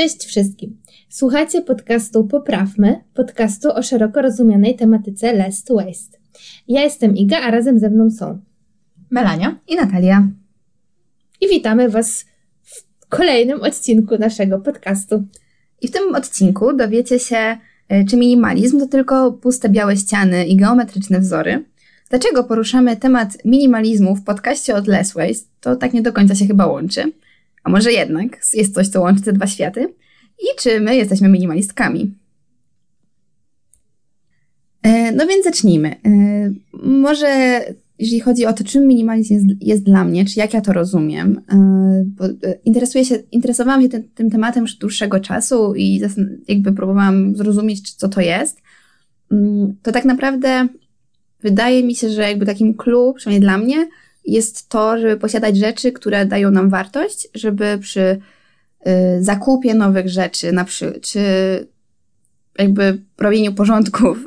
Cześć wszystkim. Słuchacie podcastu Poprawmy, podcastu o szeroko rozumianej tematyce Less to Waste. Ja jestem Iga, a razem ze mną są Melania i Natalia. I witamy Was w kolejnym odcinku naszego podcastu. I w tym odcinku dowiecie się, e, czy minimalizm to tylko puste białe ściany i geometryczne wzory. Dlaczego poruszamy temat minimalizmu w podcaście od Less Waste? To tak nie do końca się chyba łączy. A może jednak jest coś, co łączy te dwa światy? I czy my jesteśmy minimalistkami? E, no więc zacznijmy. E, może jeżeli chodzi o to, czym minimalizm jest, jest dla mnie, czy jak ja to rozumiem, e, bo interesuję się, interesowałam się tym, tym tematem już dłuższego czasu i jakby próbowałam zrozumieć, co to jest, mm, to tak naprawdę wydaje mi się, że jakby takim clue, przynajmniej dla mnie, jest to, żeby posiadać rzeczy, które dają nam wartość, żeby przy y, zakupie nowych rzeczy, na przy, czy jakby robieniu porządków,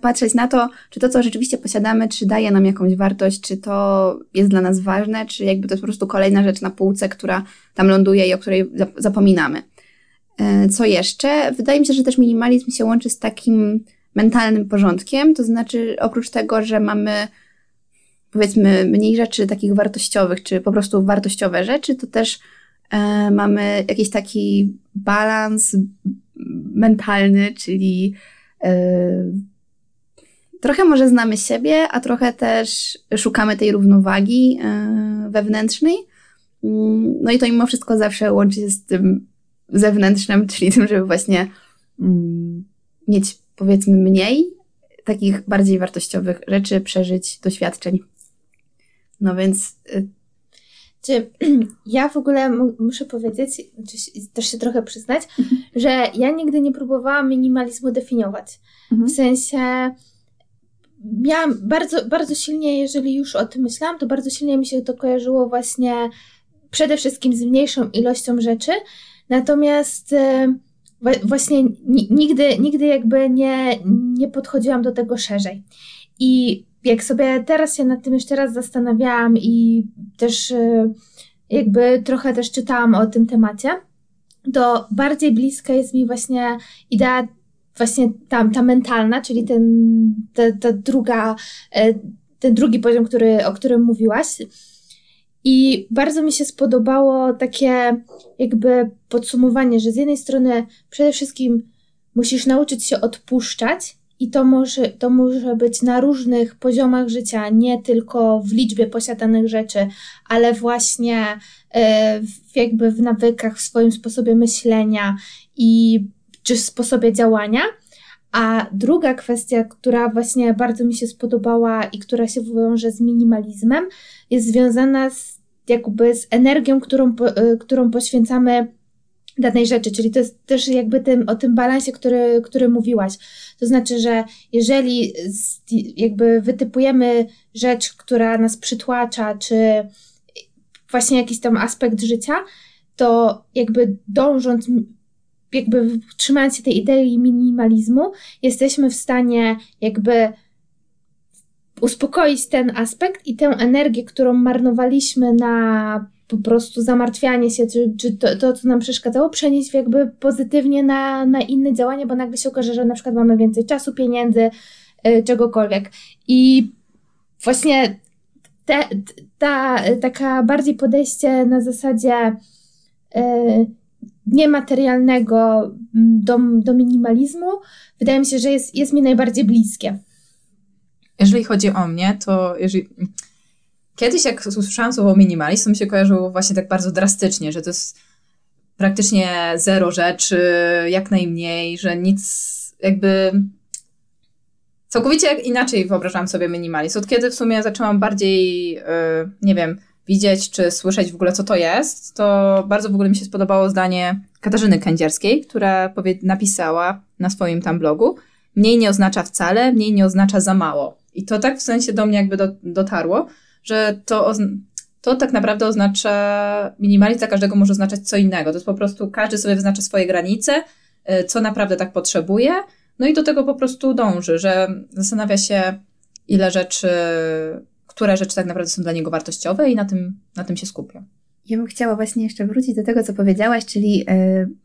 patrzeć na to, czy to, co rzeczywiście posiadamy, czy daje nam jakąś wartość, czy to jest dla nas ważne, czy jakby to jest po prostu kolejna rzecz na półce, która tam ląduje i o której zapominamy. E, co jeszcze? Wydaje mi się, że też minimalizm się łączy z takim mentalnym porządkiem, to znaczy oprócz tego, że mamy powiedzmy mniej rzeczy takich wartościowych, czy po prostu wartościowe rzeczy, to też e, mamy jakiś taki balans mentalny, czyli e, trochę może znamy siebie, a trochę też szukamy tej równowagi e, wewnętrznej. No i to mimo wszystko zawsze łączy się z tym zewnętrznym, czyli tym, żeby właśnie mm, mieć powiedzmy mniej takich bardziej wartościowych rzeczy, przeżyć, doświadczeń. No więc. Y, czy ja w ogóle muszę powiedzieć, czy też się trochę przyznać, mhm. że ja nigdy nie próbowałam minimalizmu definiować. Mhm. W sensie miałam bardzo, bardzo silnie, jeżeli już o tym myślałam, to bardzo silnie mi się to kojarzyło właśnie przede wszystkim z mniejszą ilością rzeczy. Natomiast y, właśnie nigdy, nigdy jakby nie, nie podchodziłam do tego szerzej. I jak sobie teraz się nad tym jeszcze raz zastanawiałam i też y, jakby trochę też czytałam o tym temacie, to bardziej bliska jest mi właśnie idea właśnie tam, ta mentalna, czyli ten, ta, ta druga, e, ten drugi poziom, który, o którym mówiłaś. I bardzo mi się spodobało takie jakby podsumowanie, że z jednej strony przede wszystkim musisz nauczyć się odpuszczać, i to może, to może być na różnych poziomach życia, nie tylko w liczbie posiadanych rzeczy, ale właśnie e, w, jakby w nawykach, w swoim sposobie myślenia i czy sposobie działania. A druga kwestia, która właśnie bardzo mi się spodobała i która się wiąże z minimalizmem, jest związana z jakby z energią, którą, e, którą poświęcamy danej rzeczy, czyli to jest też jakby tym, o tym balansie, który, który mówiłaś. To znaczy, że jeżeli jakby wytypujemy rzecz, która nas przytłacza, czy właśnie jakiś tam aspekt życia, to jakby dążąc, jakby trzymając się tej idei minimalizmu, jesteśmy w stanie jakby uspokoić ten aspekt i tę energię, którą marnowaliśmy na po prostu zamartwianie się, czy, czy to, to, co nam przeszkadzało, przenieść jakby pozytywnie na, na inne działania, bo nagle się okaże, że na przykład mamy więcej czasu, pieniędzy, yy, czegokolwiek. I właśnie te, ta taka bardziej podejście na zasadzie yy, niematerialnego do, do minimalizmu, wydaje mi się, że jest, jest mi najbardziej bliskie. Jeżeli chodzi o mnie, to jeżeli Kiedyś jak usłyszałam słowo minimalizm, to mi się kojarzyło właśnie tak bardzo drastycznie, że to jest praktycznie zero rzeczy, jak najmniej, że nic jakby... Całkowicie inaczej wyobrażałam sobie minimalizm. Od kiedy w sumie zaczęłam bardziej, yy, nie wiem, widzieć czy słyszeć w ogóle, co to jest, to bardzo w ogóle mi się spodobało zdanie Katarzyny Kędzierskiej, która napisała na swoim tam blogu, mniej nie oznacza wcale, mniej nie oznacza za mało. I to tak w sensie do mnie jakby do, dotarło, że to, to tak naprawdę oznacza, minimalizm dla każdego może oznaczać co innego. To jest po prostu, każdy sobie wyznacza swoje granice, y, co naprawdę tak potrzebuje, no i do tego po prostu dąży, że zastanawia się, ile rzeczy, które rzeczy tak naprawdę są dla niego wartościowe i na tym, na tym się skupia. Ja bym chciała właśnie jeszcze wrócić do tego, co powiedziałaś, czyli yy,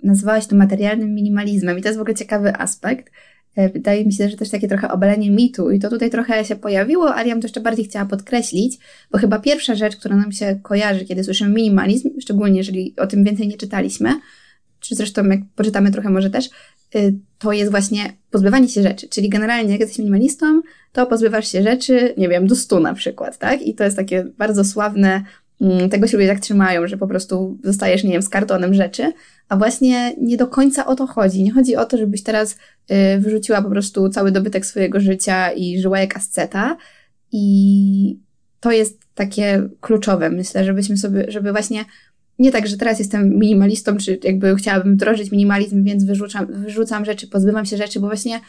nazywałaś to materialnym minimalizmem i to jest w ogóle ciekawy aspekt. Yy, wydaje mi się, że też takie trochę obalenie mitu i to tutaj trochę się pojawiło, ale ja bym to jeszcze bardziej chciała podkreślić, bo chyba pierwsza rzecz, która nam się kojarzy, kiedy słyszymy minimalizm, szczególnie jeżeli o tym więcej nie czytaliśmy, czy zresztą jak poczytamy trochę może też, yy, to jest właśnie pozbywanie się rzeczy. Czyli generalnie jak jesteś minimalistą, to pozbywasz się rzeczy, nie wiem, do stu na przykład, tak? I to jest takie bardzo sławne tego się ludzie tak trzymają, że po prostu zostajesz, nie wiem, z kartonem rzeczy, a właśnie nie do końca o to chodzi. Nie chodzi o to, żebyś teraz y, wyrzuciła po prostu cały dobytek swojego życia i żyła jak asceta i to jest takie kluczowe, myślę, żebyśmy sobie, żeby właśnie nie tak, że teraz jestem minimalistą, czy jakby chciałabym wdrożyć minimalizm, więc wyrzucam, wyrzucam rzeczy, pozbywam się rzeczy, bo właśnie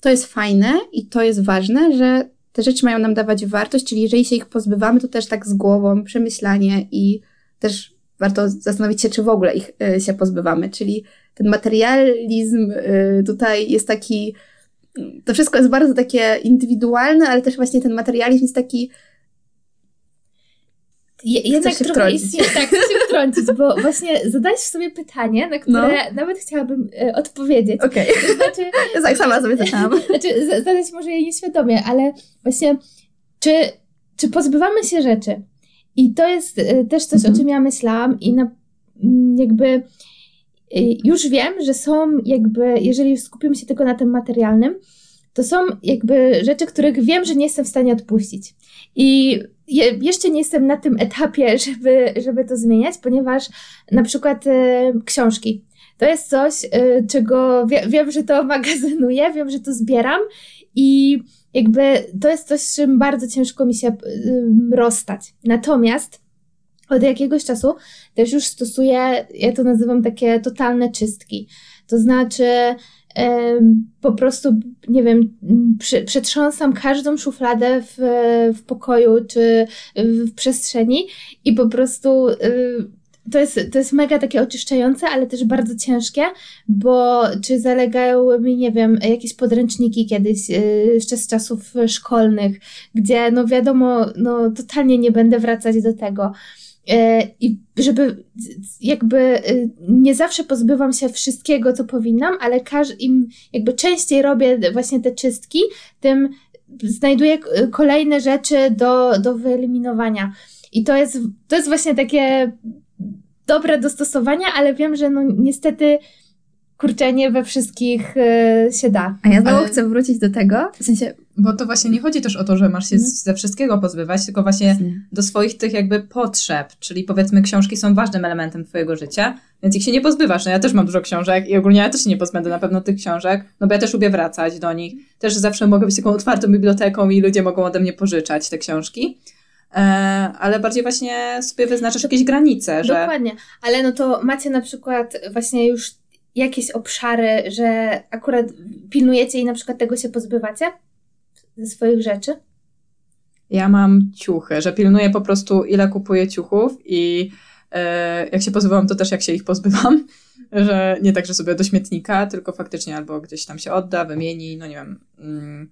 to jest fajne i to jest ważne, że te rzeczy mają nam dawać wartość, czyli jeżeli się ich pozbywamy, to też tak z głową, przemyślanie i też warto zastanowić się, czy w ogóle ich y, się pozbywamy. Czyli ten materializm y, tutaj jest taki, to wszystko jest bardzo takie indywidualne, ale też właśnie ten materializm jest taki je, jednak się trochę istnieje, tak, chcę się wtrącić, bo właśnie zadałeś sobie pytanie, na które no. nawet chciałabym e, odpowiedzieć. Okej. Okay. To znaczy, tak sama sobie zaczęłam. Znaczy, zadać może jej nieświadomie, ale właśnie, czy, czy pozbywamy się rzeczy? I to jest e, też coś, mhm. o czym ja myślałam i na, jakby e, już wiem, że są jakby, jeżeli skupimy się tylko na tym materialnym, to są jakby rzeczy, których wiem, że nie jestem w stanie odpuścić. I je, jeszcze nie jestem na tym etapie, żeby, żeby to zmieniać, ponieważ na przykład e, książki. To jest coś, e, czego wie, wiem, że to magazynuję, wiem, że to zbieram i jakby to jest coś, z czym bardzo ciężko mi się e, rozstać. Natomiast od jakiegoś czasu też już stosuję, ja to nazywam takie totalne czystki. To znaczy, po prostu, nie wiem, przetrząsam każdą szufladę w, w pokoju czy w przestrzeni i po prostu y, to jest, to jest mega takie oczyszczające, ale też bardzo ciężkie, bo czy zalegają mi, nie wiem, jakieś podręczniki kiedyś, y, jeszcze z czasów szkolnych, gdzie no wiadomo, no totalnie nie będę wracać do tego. E, I żeby jakby e, nie zawsze pozbywam się wszystkiego, co powinnam, ale każ, im jakby częściej robię właśnie te czystki, tym znajduję kolejne rzeczy do, do wyeliminowania. I to jest, to jest właśnie takie dobre dostosowanie, ale wiem, że no niestety kurczę, nie we wszystkich y, się da. A ja znowu ale... chcę wrócić do tego, w sensie... Bo to właśnie nie chodzi też o to, że masz się mhm. ze wszystkiego pozbywać, tylko właśnie do swoich tych jakby potrzeb, czyli powiedzmy książki są ważnym elementem twojego życia, więc ich się nie pozbywasz. No ja też mam dużo książek i ogólnie ja też się nie pozbędę na pewno tych książek, no bo ja też lubię wracać do nich. Też zawsze mogę być taką otwartą biblioteką i ludzie mogą ode mnie pożyczać te książki. E, ale bardziej właśnie sobie wyznaczasz jakieś granice, że... Dokładnie, ale no to macie na przykład właśnie już jakieś obszary, że akurat pilnujecie i na przykład tego się pozbywacie ze swoich rzeczy? Ja mam ciuchy, że pilnuję po prostu ile kupuję ciuchów i e, jak się pozbywam, to też jak się ich pozbywam, że nie tak, że sobie do śmietnika, tylko faktycznie albo gdzieś tam się odda, wymieni, no nie wiem, mm,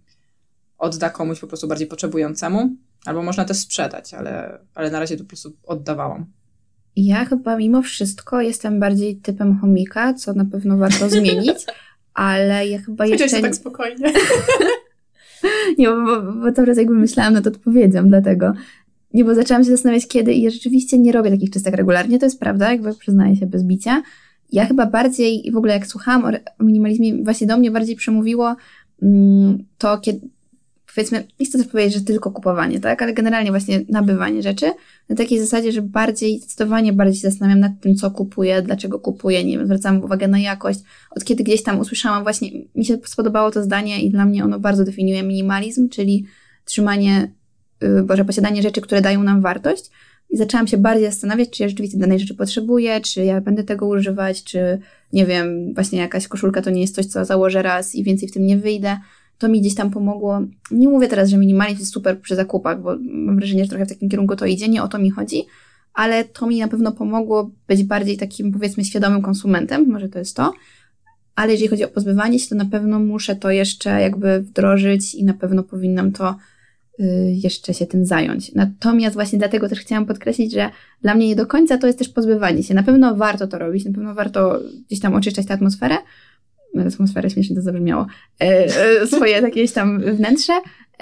odda komuś po prostu bardziej potrzebującemu, albo można też sprzedać, ale, ale na razie to po prostu oddawałam. Ja chyba mimo wszystko jestem bardziej typem chomika, co na pewno warto zmienić, ale ja chyba jeszcze... się tak spokojnie. nie, bo, bo, bo teraz jakby myślałam nad odpowiedzią, dlatego... Nie, bo zaczęłam się zastanawiać kiedy i ja rzeczywiście nie robię takich czystek regularnie, to jest prawda, jakby przyznaję się bez bicia. Ja chyba bardziej, w ogóle jak słuchałam o minimalizmie, właśnie do mnie bardziej przemówiło mm, to, kiedy, powiedzmy, nie chcę powiedzieć, że tylko kupowanie, tak, ale generalnie właśnie nabywanie rzeczy na takiej zasadzie, że bardziej, zdecydowanie bardziej się zastanawiam nad tym, co kupuję, dlaczego kupuję, nie wiem, zwracam uwagę na jakość. Od kiedy gdzieś tam usłyszałam właśnie, mi się spodobało to zdanie i dla mnie ono bardzo definiuje minimalizm, czyli trzymanie, yy, boże, posiadanie rzeczy, które dają nam wartość. I zaczęłam się bardziej zastanawiać, czy ja rzeczywiście danej rzeczy potrzebuję, czy ja będę tego używać, czy nie wiem, właśnie jakaś koszulka to nie jest coś, co założę raz i więcej w tym nie wyjdę to mi gdzieś tam pomogło. Nie mówię teraz, że minimalizm jest super przy zakupach, bo mam wrażenie, że trochę w takim kierunku to idzie, nie o to mi chodzi, ale to mi na pewno pomogło być bardziej takim, powiedzmy, świadomym konsumentem, może to jest to. Ale jeżeli chodzi o pozbywanie się, to na pewno muszę to jeszcze jakby wdrożyć i na pewno powinnam to y, jeszcze się tym zająć. Natomiast właśnie dlatego też chciałam podkreślić, że dla mnie nie do końca to jest też pozbywanie się. Na pewno warto to robić, na pewno warto gdzieś tam oczyszczać tę atmosferę, atmosferę śmiesznie to zabrzmiało, e, e, swoje jakieś tam wnętrze,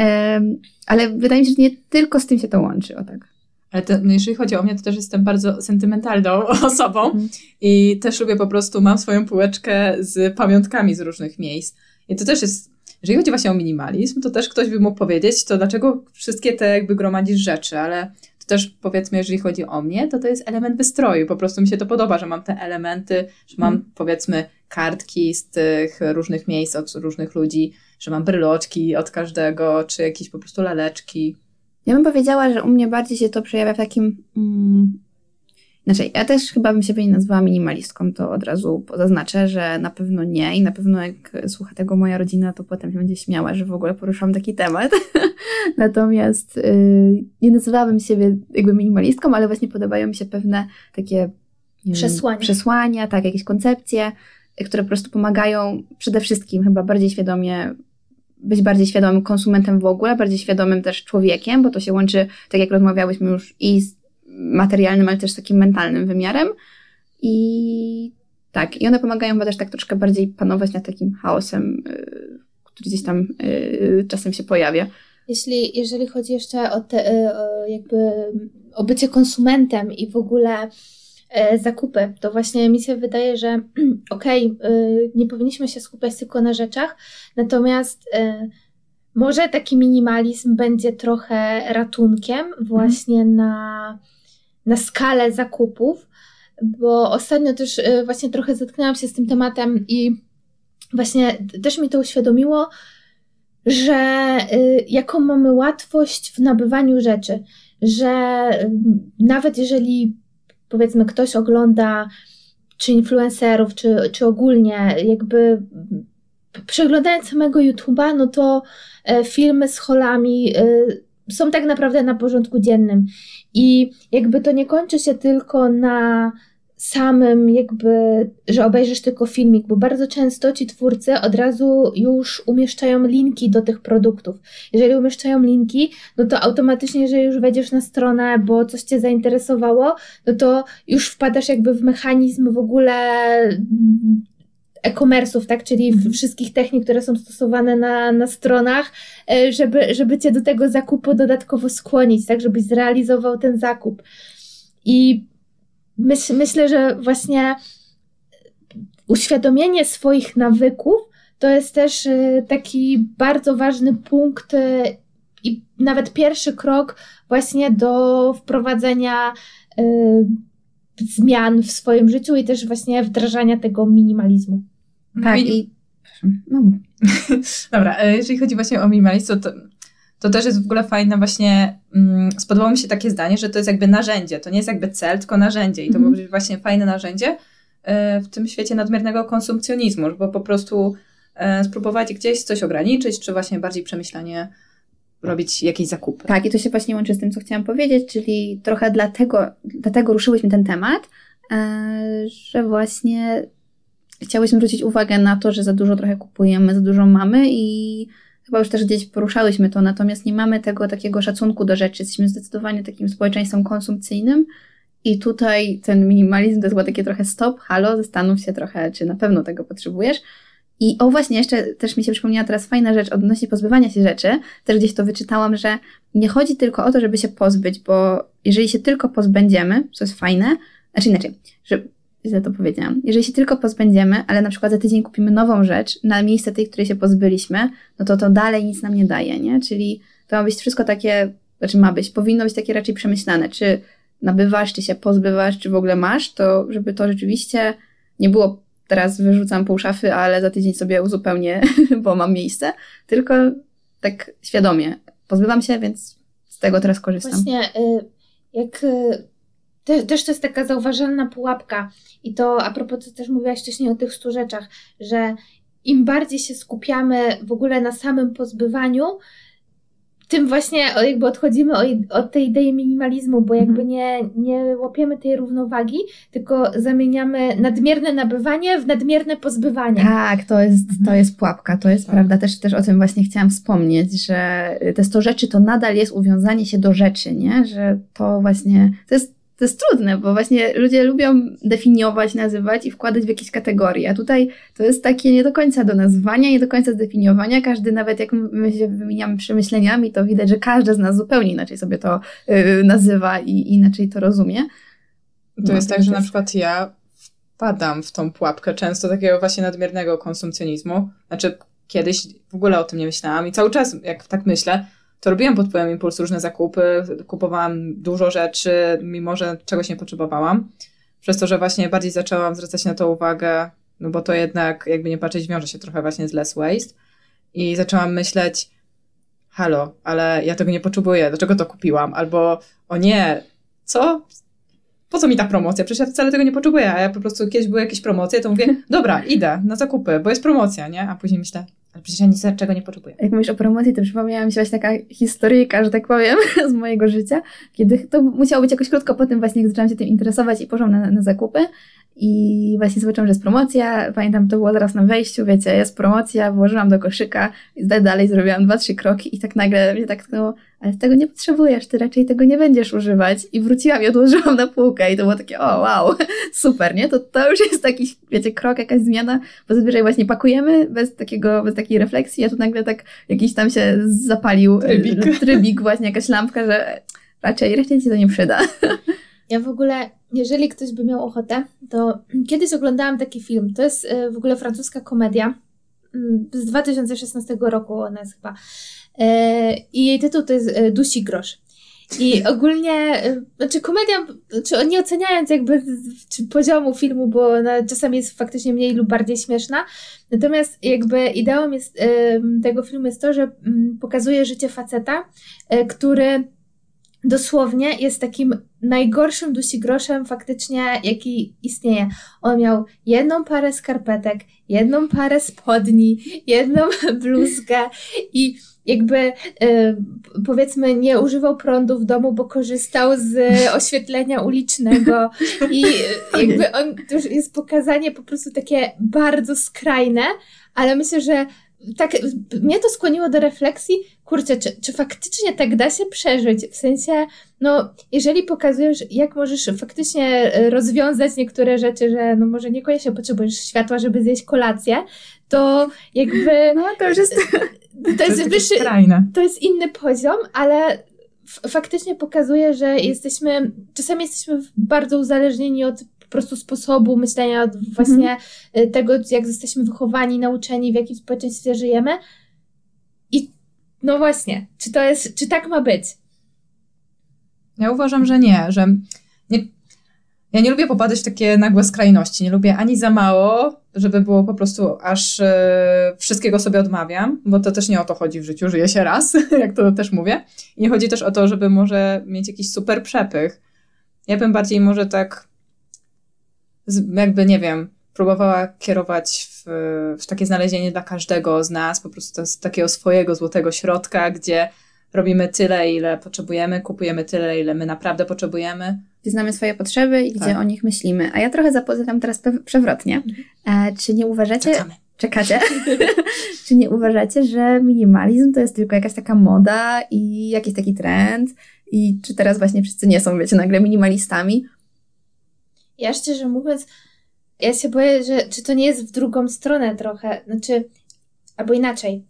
e, ale wydaje mi się, że nie tylko z tym się to łączy, o tak. Ale to, no jeżeli chodzi o mnie, to też jestem bardzo sentymentalną osobą mm. i też lubię po prostu, mam swoją półeczkę z pamiątkami z różnych miejsc. I to też jest, jeżeli chodzi właśnie o minimalizm, to też ktoś by mógł powiedzieć, to dlaczego wszystkie te jakby gromadzisz rzeczy, ale to też powiedzmy, jeżeli chodzi o mnie, to to jest element wystroju. Po prostu mi się to podoba, że mam te elementy, że mam mm. powiedzmy kartki z tych różnych miejsc od różnych ludzi, że mam bryloczki od każdego, czy jakieś po prostu laleczki. Ja bym powiedziała, że u mnie bardziej się to przejawia w takim. Mm, znaczy, ja też chyba bym się nie nazwała minimalistką, to od razu zaznaczę, że na pewno nie i na pewno jak słucha tego moja rodzina, to potem się będzie śmiała, że w ogóle poruszam taki temat. Natomiast yy, nie nazywałabym siebie jakby minimalistką, ale właśnie podobają mi się pewne takie przesłania. Przesłania, tak, jakieś koncepcje, które po prostu pomagają przede wszystkim chyba bardziej świadomie być bardziej świadomym konsumentem w ogóle, bardziej świadomym też człowiekiem, bo to się łączy, tak jak rozmawiałyśmy już, i z materialnym, ale też z takim mentalnym wymiarem. I tak, i one pomagają chyba też tak troszkę bardziej panować nad takim chaosem, yy, który gdzieś tam yy, czasem się pojawia. Jeśli, jeżeli chodzi jeszcze o, te, yy, jakby o bycie konsumentem i w ogóle zakupy, to właśnie mi się wydaje, że okej, okay, nie powinniśmy się skupiać tylko na rzeczach, natomiast e, może taki minimalizm będzie trochę ratunkiem właśnie mm. na, na skalę zakupów, bo ostatnio też e, właśnie trochę zetknęłam się z tym tematem i właśnie też mi to uświadomiło, że jaką mamy łatwość w nabywaniu rzeczy, że nawet jeżeli powiedzmy ktoś ogląda czy influencerów, czy, czy ogólnie jakby przeglądając samego YouTube'a, no to e, filmy z holami e, są tak naprawdę na porządku dziennym. I jakby to nie kończy się tylko na samym jakby, że obejrzysz tylko filmik, bo bardzo często ci twórcy od razu już umieszczają linki do tych produktów. Jeżeli umieszczają linki, no to automatycznie, jeżeli już wejdziesz na stronę, bo coś cię zainteresowało, no to już wpadasz jakby w mechanizm w ogóle mm, e-commerce'ów, tak, czyli mhm. wszystkich technik, które są stosowane na, na stronach, e, żeby, żeby cię do tego zakupu dodatkowo skłonić, tak, żebyś zrealizował ten zakup. I myśl, myślę, że właśnie uświadomienie swoich nawyków to jest też y, taki bardzo ważny punkt y, i nawet pierwszy krok właśnie do wprowadzenia y, zmian w swoim życiu i też właśnie wdrażania tego minimalizmu. Tak, i. Dobra, e, jeżeli chodzi właśnie o minimalizm, to to też jest w ogóle fajne właśnie, mm, spodobało mi się takie zdanie, że to jest jakby narzędzie, to nie jest jakby cel, tylko narzędzie i to mm -hmm. być właśnie fajne narzędzie y, w tym świecie nadmiernego konsumpcjonizmu, żeby po prostu y, spróbować gdzieś coś ograniczyć, czy właśnie bardziej przemyślanie robić jakieś zakupy. Tak, i to się właśnie łączy z tym, co chciałam powiedzieć, czyli trochę dlatego, dlatego ruszyłyśmy ten temat, y, że właśnie chciałyśmy zwrócić uwagę na to, że za dużo trochę kupujemy, za dużo mamy i Chyba już też gdzieś poruszałyśmy to, natomiast nie mamy tego takiego szacunku do rzeczy. Jesteśmy zdecydowanie takim społeczeństwem konsumpcyjnym i tutaj ten minimalizm to jest chyba takie trochę stop, halo, zastanów się trochę, czy na pewno tego potrzebujesz. I o właśnie, jeszcze też mi się przypomniała teraz fajna rzecz odnośnie pozbywania się rzeczy. Też gdzieś to wyczytałam, że nie chodzi tylko o to, żeby się pozbyć, bo jeżeli się tylko pozbędziemy, co jest fajne, znaczy inaczej, że źle to powiedziałam. Jeżeli się tylko pozbędziemy, ale na przykład za tydzień kupimy nową rzecz na miejsce tej, której się pozbyliśmy, no to to dalej nic nam nie daje, nie? Czyli to ma być wszystko takie, znaczy ma być, powinno być takie raczej przemyślane, czy nabywasz, czy się pozbywasz, czy w ogóle masz, to żeby to rzeczywiście nie było teraz wyrzucam pół szafy, ale za tydzień sobie uzupełnię, bo mam miejsce, tylko tak świadomie pozbywam się, więc z tego teraz korzystam. Właśnie, y, jak y, też, też to jest taka zauważalna pułapka. I to a propos, co też mówiłaś wcześniej o tych stu rzeczach, że im bardziej się skupiamy w ogóle na samym pozbywaniu, tym właśnie jakby odchodzimy od tej idei minimalizmu, bo jakby mhm. nie, nie łapiemy tej równowagi, tylko zamieniamy nadmierne nabywanie w nadmierne pozbywanie. Tak, to jest, to mhm. jest pułapka, to jest tak. prawda. Też, też o tym właśnie chciałam wspomnieć, że te 100 rzeczy to nadal jest uwiązanie się do rzeczy, nie? Że to właśnie, to jest to jest trudne, bo właśnie ludzie lubią definiować, nazywać i wkładać w jakieś kategorie. A tutaj to jest takie nie do końca do nazwania, nie do końca zdefiniowania. Każdy, nawet jak my się wymieniamy przemyśleniami, to widać, że każdy z nas zupełnie inaczej sobie to yy, nazywa i inaczej to rozumie. To no, jest tak, że na przykład ja wpadam w tą pułapkę często takiego właśnie nadmiernego konsumpcjonizmu. Znaczy, kiedyś w ogóle o tym nie myślałam i cały czas, jak tak myślę, to robiłam pod wpływem impulsu różne zakupy, kupowałam dużo rzeczy, mimo że czegoś nie potrzebowałam. Przez to, że właśnie bardziej zaczęłam zwracać na to uwagę, no bo to jednak, jakby nie patrzeć, wiąże się trochę właśnie z less waste. I zaczęłam myśleć, halo, ale ja tego nie potrzebuję, dlaczego to kupiłam? Albo, o nie, co? Po co mi ta promocja? Przecież ja wcale tego nie potrzebuję, a ja po prostu kiedyś były jakieś promocje, to mówię, dobra, idę na zakupy, bo jest promocja, nie? A później myślę, ale przecież ja nic czego nie potrzebuję. Jak mówisz o promocji, to przypomniała mi się właśnie taka historyjka, że tak powiem, z mojego życia, kiedy to musiało być jakoś krótko po tym właśnie, jak zaczęłam się tym interesować i poszłam na, na zakupy i właśnie zobaczyłam, że jest promocja. Pamiętam, to było zaraz na wejściu, wiecie, jest promocja, włożyłam do koszyka i dalej zrobiłam dwa, trzy kroki i tak nagle mnie tak tknęło, ale tego nie potrzebujesz, ty raczej tego nie będziesz używać. I wróciłam i odłożyłam na półkę i to było takie, o wow, super, nie? To, to już jest taki, wiecie, krok, jakaś zmiana, bo zazwyczaj właśnie pakujemy bez takiego, bez takiej refleksji, a tu nagle tak jakiś tam się zapalił trybik, trybik właśnie, jakaś lampka, że raczej, raczej ci to nie przyda. Ja w ogóle, jeżeli ktoś by miał ochotę, to kiedyś oglądałam taki film. To jest e, w ogóle francuska komedia mm, z 2016 roku, ona jest chyba. E, I jej tytuł to jest e, Dusi Grosz. I ogólnie, znaczy komedia, czy nie oceniając jakby czy poziomu filmu, bo ona czasami jest faktycznie mniej lub bardziej śmieszna, natomiast jakby ideą jest, tego filmu jest to, że pokazuje życie faceta, który dosłownie jest takim najgorszym dusigroszem faktycznie, jaki istnieje. On miał jedną parę skarpetek, jedną parę spodni, jedną bluzkę i jakby y, powiedzmy nie używał prądu w domu, bo korzystał z oświetlenia ulicznego i jakby on, to już jest pokazanie po prostu takie bardzo skrajne, ale myślę, że tak, mnie to skłoniło do refleksji, kurczę, czy, czy faktycznie tak da się przeżyć? W sensie, no, jeżeli pokazujesz, jak możesz faktycznie e, rozwiązać niektóre rzeczy, że no może niekoniecznie potrzebujesz światła, żeby zjeść kolację, to jakby... No, to już jest... To jest, wyższy, to jest inny poziom, ale faktycznie pokazuje, że jesteśmy, czasami jesteśmy bardzo uzależnieni od prostu sposobu myślenia, właśnie mhm. tego, jak jesteśmy wychowani, nauczeni, w jakim społeczeństwie żyjemy. I no właśnie, czy to jest, czy tak ma być? Ja uważam, że nie, że nie, ja nie lubię popadać w takie nagłe skrajności. Nie lubię ani za mało, żeby było po prostu aż e, wszystkiego sobie odmawiam, bo to też nie o to chodzi w życiu, żyje się raz, jak to też mówię. I nie chodzi też o to, żeby może mieć jakiś super przepych. Ja bym bardziej może tak jakby, nie wiem, próbowała kierować w, w takie znalezienie dla każdego z nas, po prostu z takiego swojego złotego środka, gdzie robimy tyle, ile potrzebujemy, kupujemy tyle, ile my naprawdę potrzebujemy. Gdzie znamy swoje potrzeby i tak. gdzie o nich myślimy. A ja trochę zapytam teraz przewrotnie. E, czy nie uważacie... Czekamy. Czekacie? czy nie uważacie, że minimalizm to jest tylko jakaś taka moda i jakiś taki trend? I czy teraz właśnie wszyscy nie są, wiecie, nagle minimalistami? Ja szczerze mówiąc, ja się boję, że czy to nie jest w drugą stronę trochę, znaczy, albo inaczej.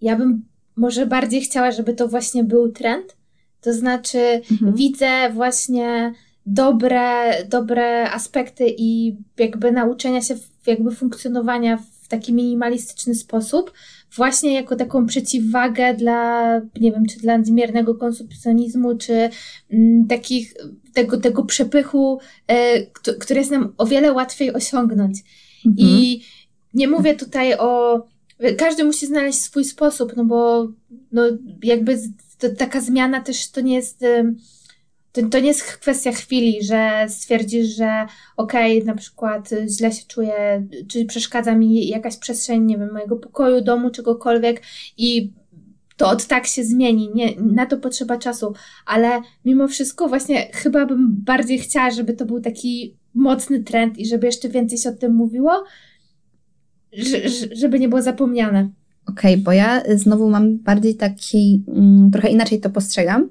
Ja bym może bardziej chciała, żeby to właśnie był trend. To znaczy, mhm. widzę właśnie dobre, dobre aspekty i jakby nauczenia się, jakby funkcjonowania w taki minimalistyczny sposób, właśnie jako taką przeciwwagę dla, nie wiem, czy dla nadmiernego konsumpcjonizmu, czy mm, takich, tego, tego przepychu, e, który jest nam o wiele łatwiej osiągnąć. Mhm. I nie mówię tutaj o. Każdy musi znaleźć swój sposób, no bo no, jakby to, taka zmiana też to nie jest to, to nie jest kwestia chwili, że stwierdzisz, że okej, okay, na przykład źle się czuję, czy przeszkadza mi jakaś przestrzeń, nie wiem, mojego pokoju, domu, czegokolwiek i to od tak się zmieni. Nie, na to potrzeba czasu, ale mimo wszystko właśnie chyba bym bardziej chciała, żeby to był taki mocny trend i żeby jeszcze więcej się o tym mówiło, żeby nie było zapomniane. Okej, okay, bo ja znowu mam bardziej taki, mm, trochę inaczej to postrzegam.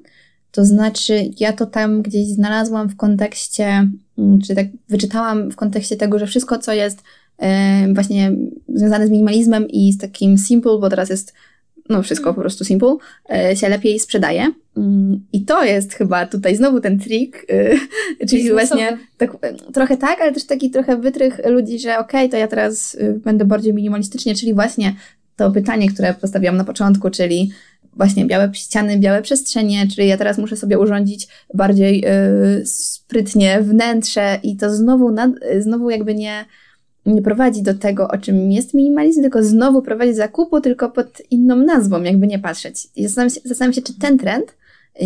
To znaczy, ja to tam gdzieś znalazłam w kontekście, mm, czy tak wyczytałam w kontekście tego, że wszystko, co jest właśnie związane z minimalizmem i z takim simple, bo teraz jest no wszystko po prostu simple, e, się lepiej sprzedaje. Mm, I to jest chyba tutaj znowu ten trik, e, czyli właśnie tak, trochę tak, ale też taki trochę wytrych ludzi, że okej, okay, to ja teraz będę bardziej minimalistycznie, czyli właśnie to pytanie, które postawiłam na początku, czyli właśnie białe ściany, białe przestrzenie, czyli ja teraz muszę sobie urządzić bardziej yy, sprytnie wnętrze i to znowu, nad, znowu jakby nie, nie prowadzi do tego, o czym jest minimalizm, tylko znowu prowadzi zakupu, tylko pod inną nazwą, jakby nie patrzeć. I zastanawiam się, zastanawiam się, czy ten trend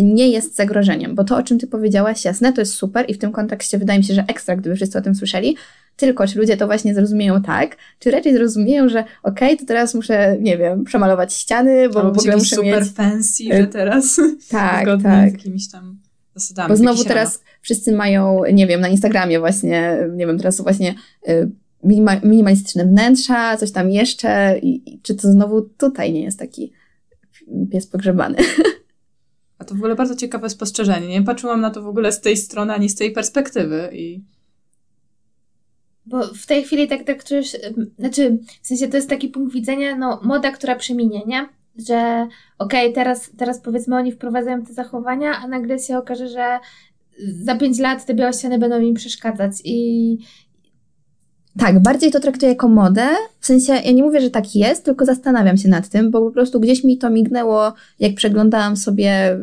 nie jest zagrożeniem, bo to, o czym ty powiedziałaś, jasne, to jest super i w tym kontekście wydaje mi się, że ekstra, gdyby wszyscy o tym słyszeli, tylko czy ludzie to właśnie zrozumieją tak, czy raczej zrozumieją, że okej, okay, to teraz muszę, nie wiem, przemalować ściany, bo Albo w ogóle muszę super mieć... fancy, że teraz tak, tak. z jakimiś tam zasadami. Bo znowu teraz wszyscy mają, nie wiem, na Instagramie właśnie, nie wiem, teraz są właśnie y, minima, minimalistyczne wnętrza, coś tam jeszcze i, i czy to znowu tutaj nie jest taki pies pogrzebany. A to w ogóle bardzo ciekawe spostrzeżenie. Nie patrzyłam na to w ogóle z tej strony, ani z tej perspektywy i bo w tej chwili tak traktujesz, znaczy w sensie to jest taki punkt widzenia, no moda, która przeminie, nie? Że okej, okay, teraz, teraz powiedzmy oni wprowadzają te zachowania, a nagle się okaże, że za pięć lat te białe ściany będą im przeszkadzać i, tak, bardziej to traktuję jako modę. W sensie, ja nie mówię, że tak jest, tylko zastanawiam się nad tym, bo po prostu gdzieś mi to mignęło, jak przeglądałam sobie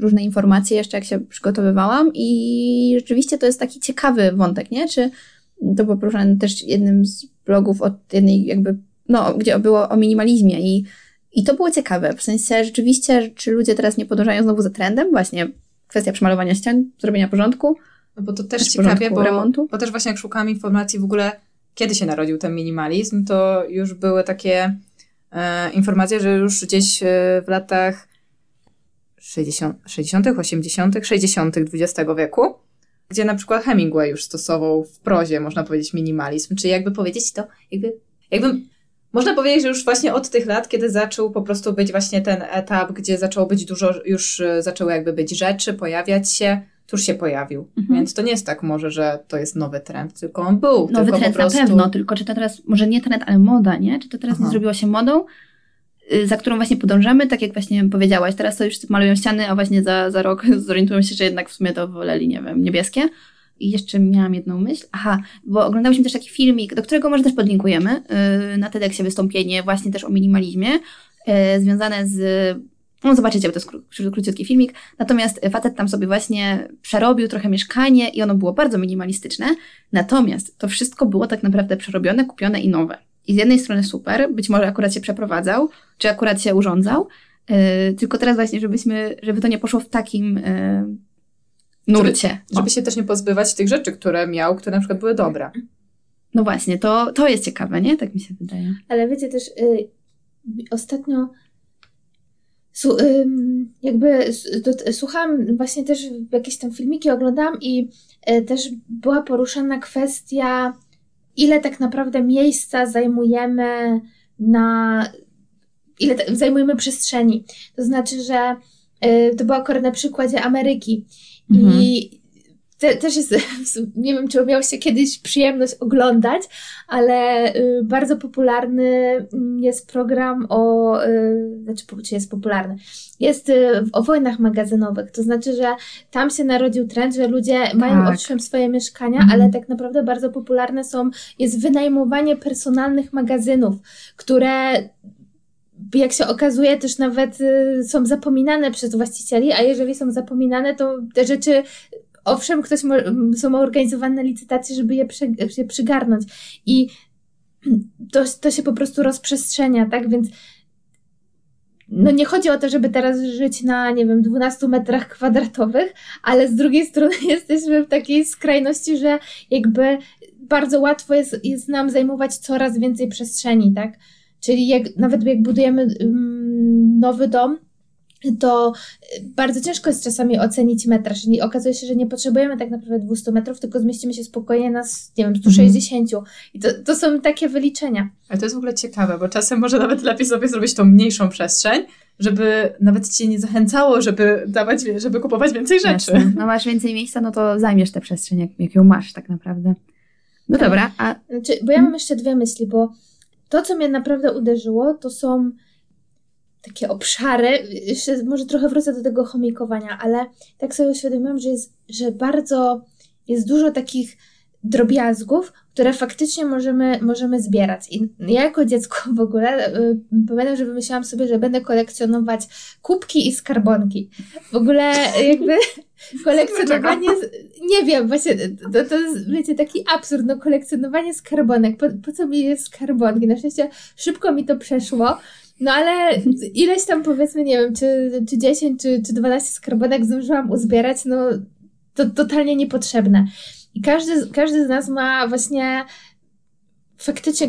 różne informacje jeszcze, jak się przygotowywałam i rzeczywiście to jest taki ciekawy wątek, nie? Czy to było poruszane też jednym z blogów od jednej jakby, no, gdzie było o minimalizmie i, i to było ciekawe, w sensie rzeczywiście, czy ludzie teraz nie podążają znowu za trendem, właśnie kwestia przemalowania ścian, zrobienia porządku, no bo to też ciekawie, bo, remontu. bo też właśnie jak szukałam informacji w ogóle, kiedy się narodził ten minimalizm, to już były takie e, informacje, że już gdzieś e, w latach 60., 60., 80., 60. XX wieku gdzie na przykład Hemingway już stosował w prozie, można powiedzieć, minimalizm. Czy jakby powiedzieć to, jakby, jakby można powiedzieć, że już właśnie od tych lat, kiedy zaczął po prostu być właśnie ten etap, gdzie zaczęło być dużo, już e, zaczęły jakby być rzeczy, pojawiać się, to już się pojawił. Mhm. Więc to nie jest tak może, że to jest nowy trend, tylko on był. Nowy trend prostu... na pewno, tylko czy to teraz, może nie trend, ale moda, nie? Czy to teraz Aha. nie zrobiło się modą? Y, za którą właśnie podążamy, tak jak właśnie powiedziałaś, teraz to już malują ściany, a właśnie za, za rok zorientują się, że jednak w sumie to woleli, nie wiem, niebieskie. I jeszcze miałam jedną myśl. Aha, bo oglądałyśmy też taki filmik, do którego może też podlinkujemy, yy, na TEDxie wystąpienie właśnie też o minimalizmie, yy, związane z no zobaczycie, bo to jest kró króciutki filmik. Natomiast facet tam sobie właśnie przerobił trochę mieszkanie i ono było bardzo minimalistyczne. Natomiast to wszystko było tak naprawdę przerobione, kupione i nowe. I z jednej strony super, być może akurat się przeprowadzał, czy akurat się urządzał, yy, tylko teraz właśnie, żebyśmy, żeby to nie poszło w takim yy, nurcie. Żeby, żeby się też nie pozbywać tych rzeczy, które miał, które na przykład były dobre. No właśnie, to, to jest ciekawe, nie? Tak mi się wydaje. Ale wiecie też, yy, ostatnio jakby słuchałam właśnie też jakieś tam filmiki, oglądałam i y, też była poruszana kwestia ile tak naprawdę miejsca zajmujemy na. ile zajmujemy przestrzeni. To znaczy, że y, to było akurat na przykładzie Ameryki. Mhm. I te, też jest, nie wiem, czy miałyście kiedyś przyjemność oglądać, ale y, bardzo popularny mm, jest program o, y, znaczy, czy jest popularny, jest y, o wojnach magazynowych, to znaczy, że tam się narodził trend, że ludzie tak. mają owszem swoje mieszkania, mhm. ale tak naprawdę bardzo popularne są, jest wynajmowanie personalnych magazynów, które jak się okazuje, też nawet są zapominane przez właścicieli, a jeżeli są zapominane, to te rzeczy owszem, ktoś mo, są organizowane licytacje, żeby je, przy, je przygarnąć. I to, to się po prostu rozprzestrzenia, tak? Więc no nie chodzi o to, żeby teraz żyć na, nie wiem, 12 metrach kwadratowych, ale z drugiej strony jesteśmy w takiej skrajności, że jakby bardzo łatwo jest, jest nam zajmować coraz więcej przestrzeni, tak? Czyli jak, nawet jak budujemy um, nowy dom, to bardzo ciężko jest czasami ocenić metraż. Okazuje się, że nie potrzebujemy tak naprawdę 200 metrów, tylko zmieścimy się spokojnie na, nie wiem, 160. Mhm. I to, to są takie wyliczenia. Ale to jest w ogóle ciekawe, bo czasem może nawet lepiej sobie zrobić tą mniejszą przestrzeń, żeby nawet cię nie zachęcało, żeby dawać, żeby kupować więcej rzeczy. Jasne. No masz więcej miejsca, no to zajmiesz tę przestrzeń, jak, jak ją masz tak naprawdę. No tak. dobra, a... Znaczy, bo ja mam jeszcze dwie myśli, bo to, co mnie naprawdę uderzyło, to są takie obszary, jeszcze może trochę wrócę do tego chomikowania, ale tak sobie uświadomiłam, że jest, że bardzo jest dużo takich drobiazgów, które faktycznie możemy, możemy zbierać. I ja jako dziecko w ogóle y, pamiętam, że wymyślałam sobie, że będę kolekcjonować kubki i skarbonki. W ogóle jakby kolekcjonowanie, nie wiem, właśnie to, to jest, wiecie, taki absurd, no kolekcjonowanie skarbonek. Po, po co mi jest skarbonki? Na szczęście szybko mi to przeszło. No ale ileś tam powiedzmy, nie wiem, czy, czy 10, czy, czy 12 skarbonek zdążyłam uzbierać, no to totalnie niepotrzebne. I każdy, każdy z nas ma właśnie faktycznie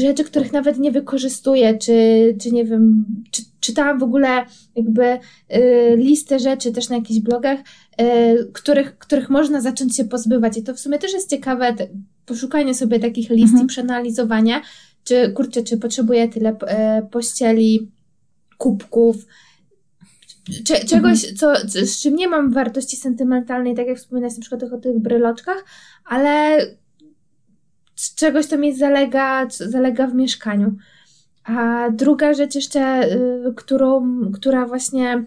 rzeczy, których nawet nie wykorzystuje, czy, czy nie wiem, czy, czytałam w ogóle jakby y, listę rzeczy też na jakichś blogach, y, których, których można zacząć się pozbywać. I to w sumie też jest ciekawe, poszukanie sobie takich list mhm. i przeanalizowanie, czy kurczę, czy potrzebuję tyle y, pościeli, kubków, Cze czegoś, mhm. co, z czym nie mam wartości sentymentalnej, tak jak wspominałeś na przykład o tych bryloczkach, ale czegoś, co mi zalega, zalega w mieszkaniu. A druga rzecz jeszcze, y, którą, która właśnie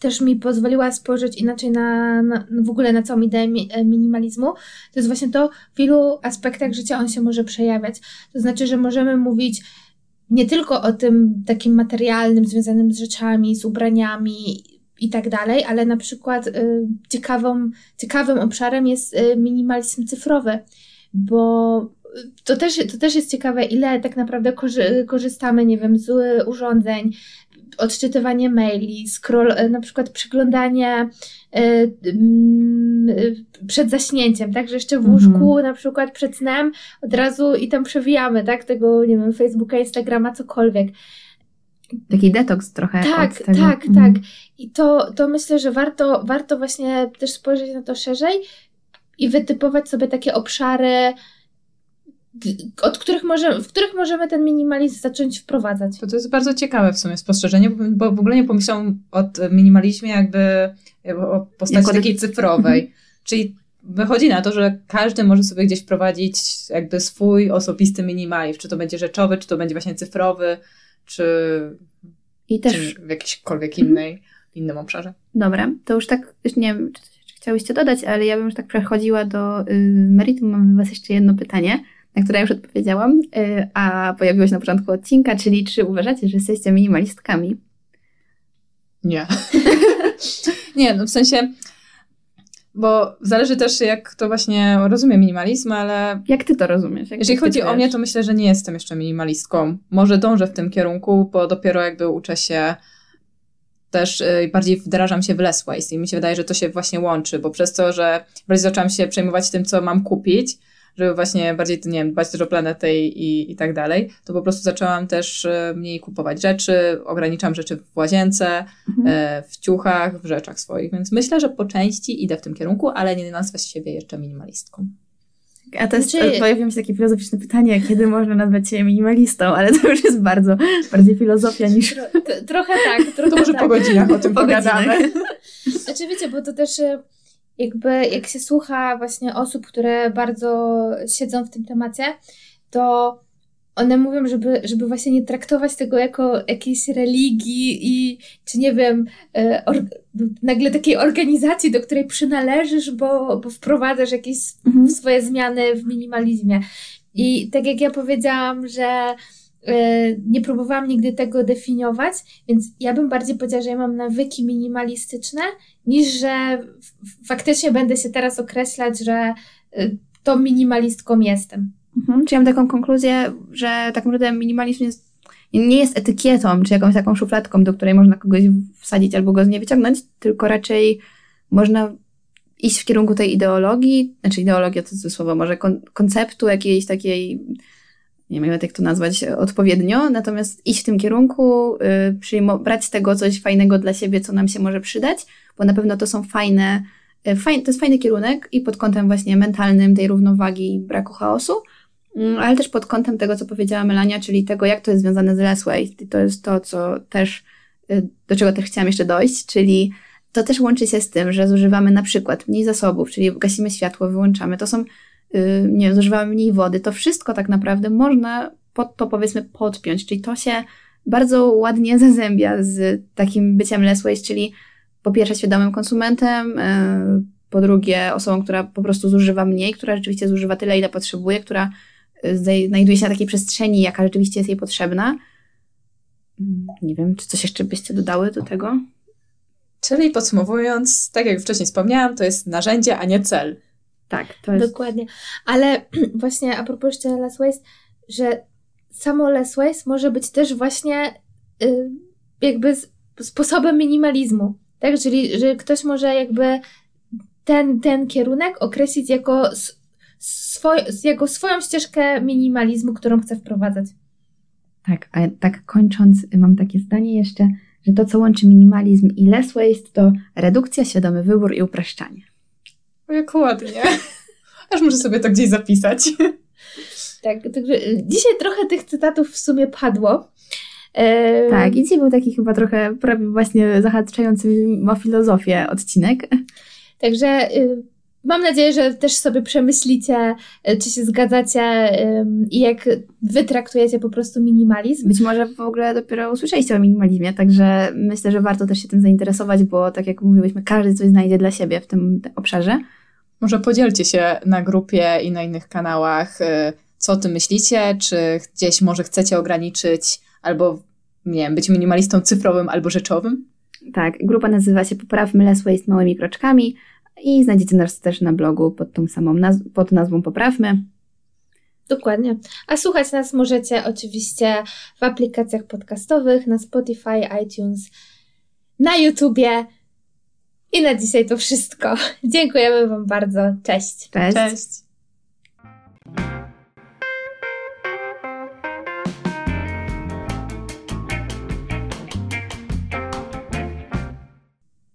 też mi pozwoliła spojrzeć inaczej na, na, w ogóle na całą ideę e, minimalizmu, to jest właśnie to, w ilu aspektach życia on się może przejawiać. To znaczy, że możemy mówić nie tylko o tym takim materialnym, związanym z rzeczami, z ubraniami i tak dalej, ale na przykład y, ciekawą, ciekawym obszarem jest y, minimalizm cyfrowy, bo to też, to też jest ciekawe, ile tak naprawdę korzy korzystamy, nie wiem, z urządzeń, odczytywanie maili, scroll, e, na przykład przeglądanie y, y, przed zaśnięciem, tak, że jeszcze w łóżku mhm. na przykład przed snem od razu i tam przewijamy, tak, tego, nie wiem, Facebooka, Instagrama, cokolwiek. Taki detoks trochę. Tak, tak, tak. Mhm. I to, to myślę, że warto, warto właśnie też spojrzeć na to szerzej i wytypować sobie takie obszary, od których możemy, w których możemy ten minimalizm zacząć wprowadzać. To, to jest bardzo ciekawe w sumie spostrzeżenie, bo w ogóle nie pomyślałam o minimalizmie jakby o postaci jako takiej cyfrowej. Mhm. Czyli wychodzi na to, że każdy może sobie gdzieś wprowadzić jakby swój osobisty minimalizm, czy to będzie rzeczowy, czy to będzie właśnie cyfrowy, czy, I też... czy w jakiejkolwiek innej, mhm. innym obszarze. Dobra, to już tak, już nie wiem, czy, czy chciałyście dodać, ale ja bym już tak przechodziła do y, meritum. Mam do Was jeszcze jedno pytanie na które już odpowiedziałam, y, a pojawiło się na początku odcinka, czyli czy uważacie, że jesteście minimalistkami? Nie. nie, no w sensie, bo zależy też jak to właśnie rozumie minimalizm, ale... Jak ty to rozumiesz? Jak jeżeli chodzi o mnie, to myślę, że nie jestem jeszcze minimalistką. Może dążę w tym kierunku, bo dopiero jakby uczę się też y, bardziej wdrażam się w less waste i mi się wydaje, że to się właśnie łączy, bo przez to, że bardziej zaczęłam się przejmować tym, co mam kupić, żeby właśnie bardziej, nie wiem, dbać też o planetę i, i, tak dalej, to po prostu zaczęłam też e, mniej kupować rzeczy, ograniczam rzeczy w łazience, mhm. E, w ciuchach, w rzeczach swoich, więc myślę, że po części idę w tym kierunku, ale nie nazwę siebie jeszcze minimalistką. A to jest, znaczy... pojawiło mi się takie filozoficzne pytanie, kiedy można nazwać się minimalistą, ale to już jest bardzo, bardziej filozofia niż... Tro, trochę tak. Trochę to może tak. po godzinach o tym pogadamy. Znaczy wiecie, bo to też e, jakby jak się słucha właśnie osób, które bardzo siedzą w tym temacie, to one mówią, żeby, żeby właśnie nie traktować tego jako jakiejś religii i czy nie wiem, e, or, nagle takiej organizacji, do której przynależysz, bo, bo wprowadzasz jakieś mhm. swoje zmiany w minimalizmie. I tak jak ja powiedziałam, że nie próbowałam nigdy tego definiować, więc ja bym bardziej powiedziała, że ja mam nawyki minimalistyczne niż że faktycznie będę się teraz określać, że y, to minimalistką jestem. Mhm. Czyli mam taką konkluzję, że tak naprawdę minimalizm jest, nie jest etykietą, czy jakąś taką szufladką, do której można kogoś wsadzić albo go z niej wyciągnąć, tylko raczej można iść w kierunku tej ideologii, znaczy ideologia to słowo, może kon konceptu jakiejś takiej nie wiem jak to nazwać odpowiednio, natomiast iść w tym kierunku, y, brać z tego coś fajnego dla siebie, co nam się może przydać, bo na pewno to są fajne, y, fajne to jest fajny kierunek i pod kątem właśnie mentalnym tej równowagi i braku chaosu, mm, ale też pod kątem tego, co powiedziała Melania, czyli tego, jak to jest związane z less to jest to, co też, y, do czego też chciałam jeszcze dojść, czyli to też łączy się z tym, że zużywamy na przykład mniej zasobów, czyli gasimy światło, wyłączamy. To są nie wiem, zużywamy mniej wody, to wszystko tak naprawdę można pod to powiedzmy podpiąć, czyli to się bardzo ładnie zazębia z takim byciem less waste, czyli po pierwsze świadomym konsumentem, y, po drugie osobą, która po prostu zużywa mniej, która rzeczywiście zużywa tyle, ile potrzebuje, która y, znajduje się na takiej przestrzeni, jaka rzeczywiście jest jej potrzebna. Mm, nie wiem, czy coś jeszcze byście dodały do tego? Czyli podsumowując, tak jak wcześniej wspomniałam, to jest narzędzie, a nie cel. Tak, to jest. Dokładnie. Ale właśnie a propos jeszcze less waste, że samo less waste może być też właśnie y, jakby sposobem minimalizmu. Tak, czyli że ktoś może jakby ten, ten kierunek określić jako, swoj, jako swoją ścieżkę minimalizmu, którą chce wprowadzać. Tak, a tak kończąc, mam takie zdanie jeszcze, że to, co łączy minimalizm i less waste, to redukcja, świadomy wybór i upraszczanie. Jak ładnie. Aż muszę sobie to gdzieś zapisać. Tak, także dzisiaj trochę tych cytatów w sumie padło. E... Tak, i dzisiaj był taki chyba trochę prawie właśnie zahaczający o filozofię odcinek. Także y, mam nadzieję, że też sobie przemyślicie, y, czy się zgadzacie i jak wy traktujecie po prostu minimalizm. Być może w ogóle dopiero usłyszeliście o minimalizmie, także myślę, że warto też się tym zainteresować, bo tak jak mówiłyśmy, każdy coś znajdzie dla siebie w tym obszarze. Może podzielcie się na grupie i na innych kanałach, y, co o tym myślicie, czy gdzieś może chcecie ograniczyć albo, nie wiem, być minimalistą cyfrowym albo rzeczowym? Tak, grupa nazywa się Poprawmy Less Waste małymi kroczkami i znajdziecie nas też na blogu pod tą samą naz- pod nazwą Poprawmy. Dokładnie. A słuchać nas możecie oczywiście w aplikacjach podcastowych, na Spotify, iTunes, na YouTubie, i na dzisiaj to wszystko. Dziękujemy Wam bardzo. Cześć. Cześć. Cześć.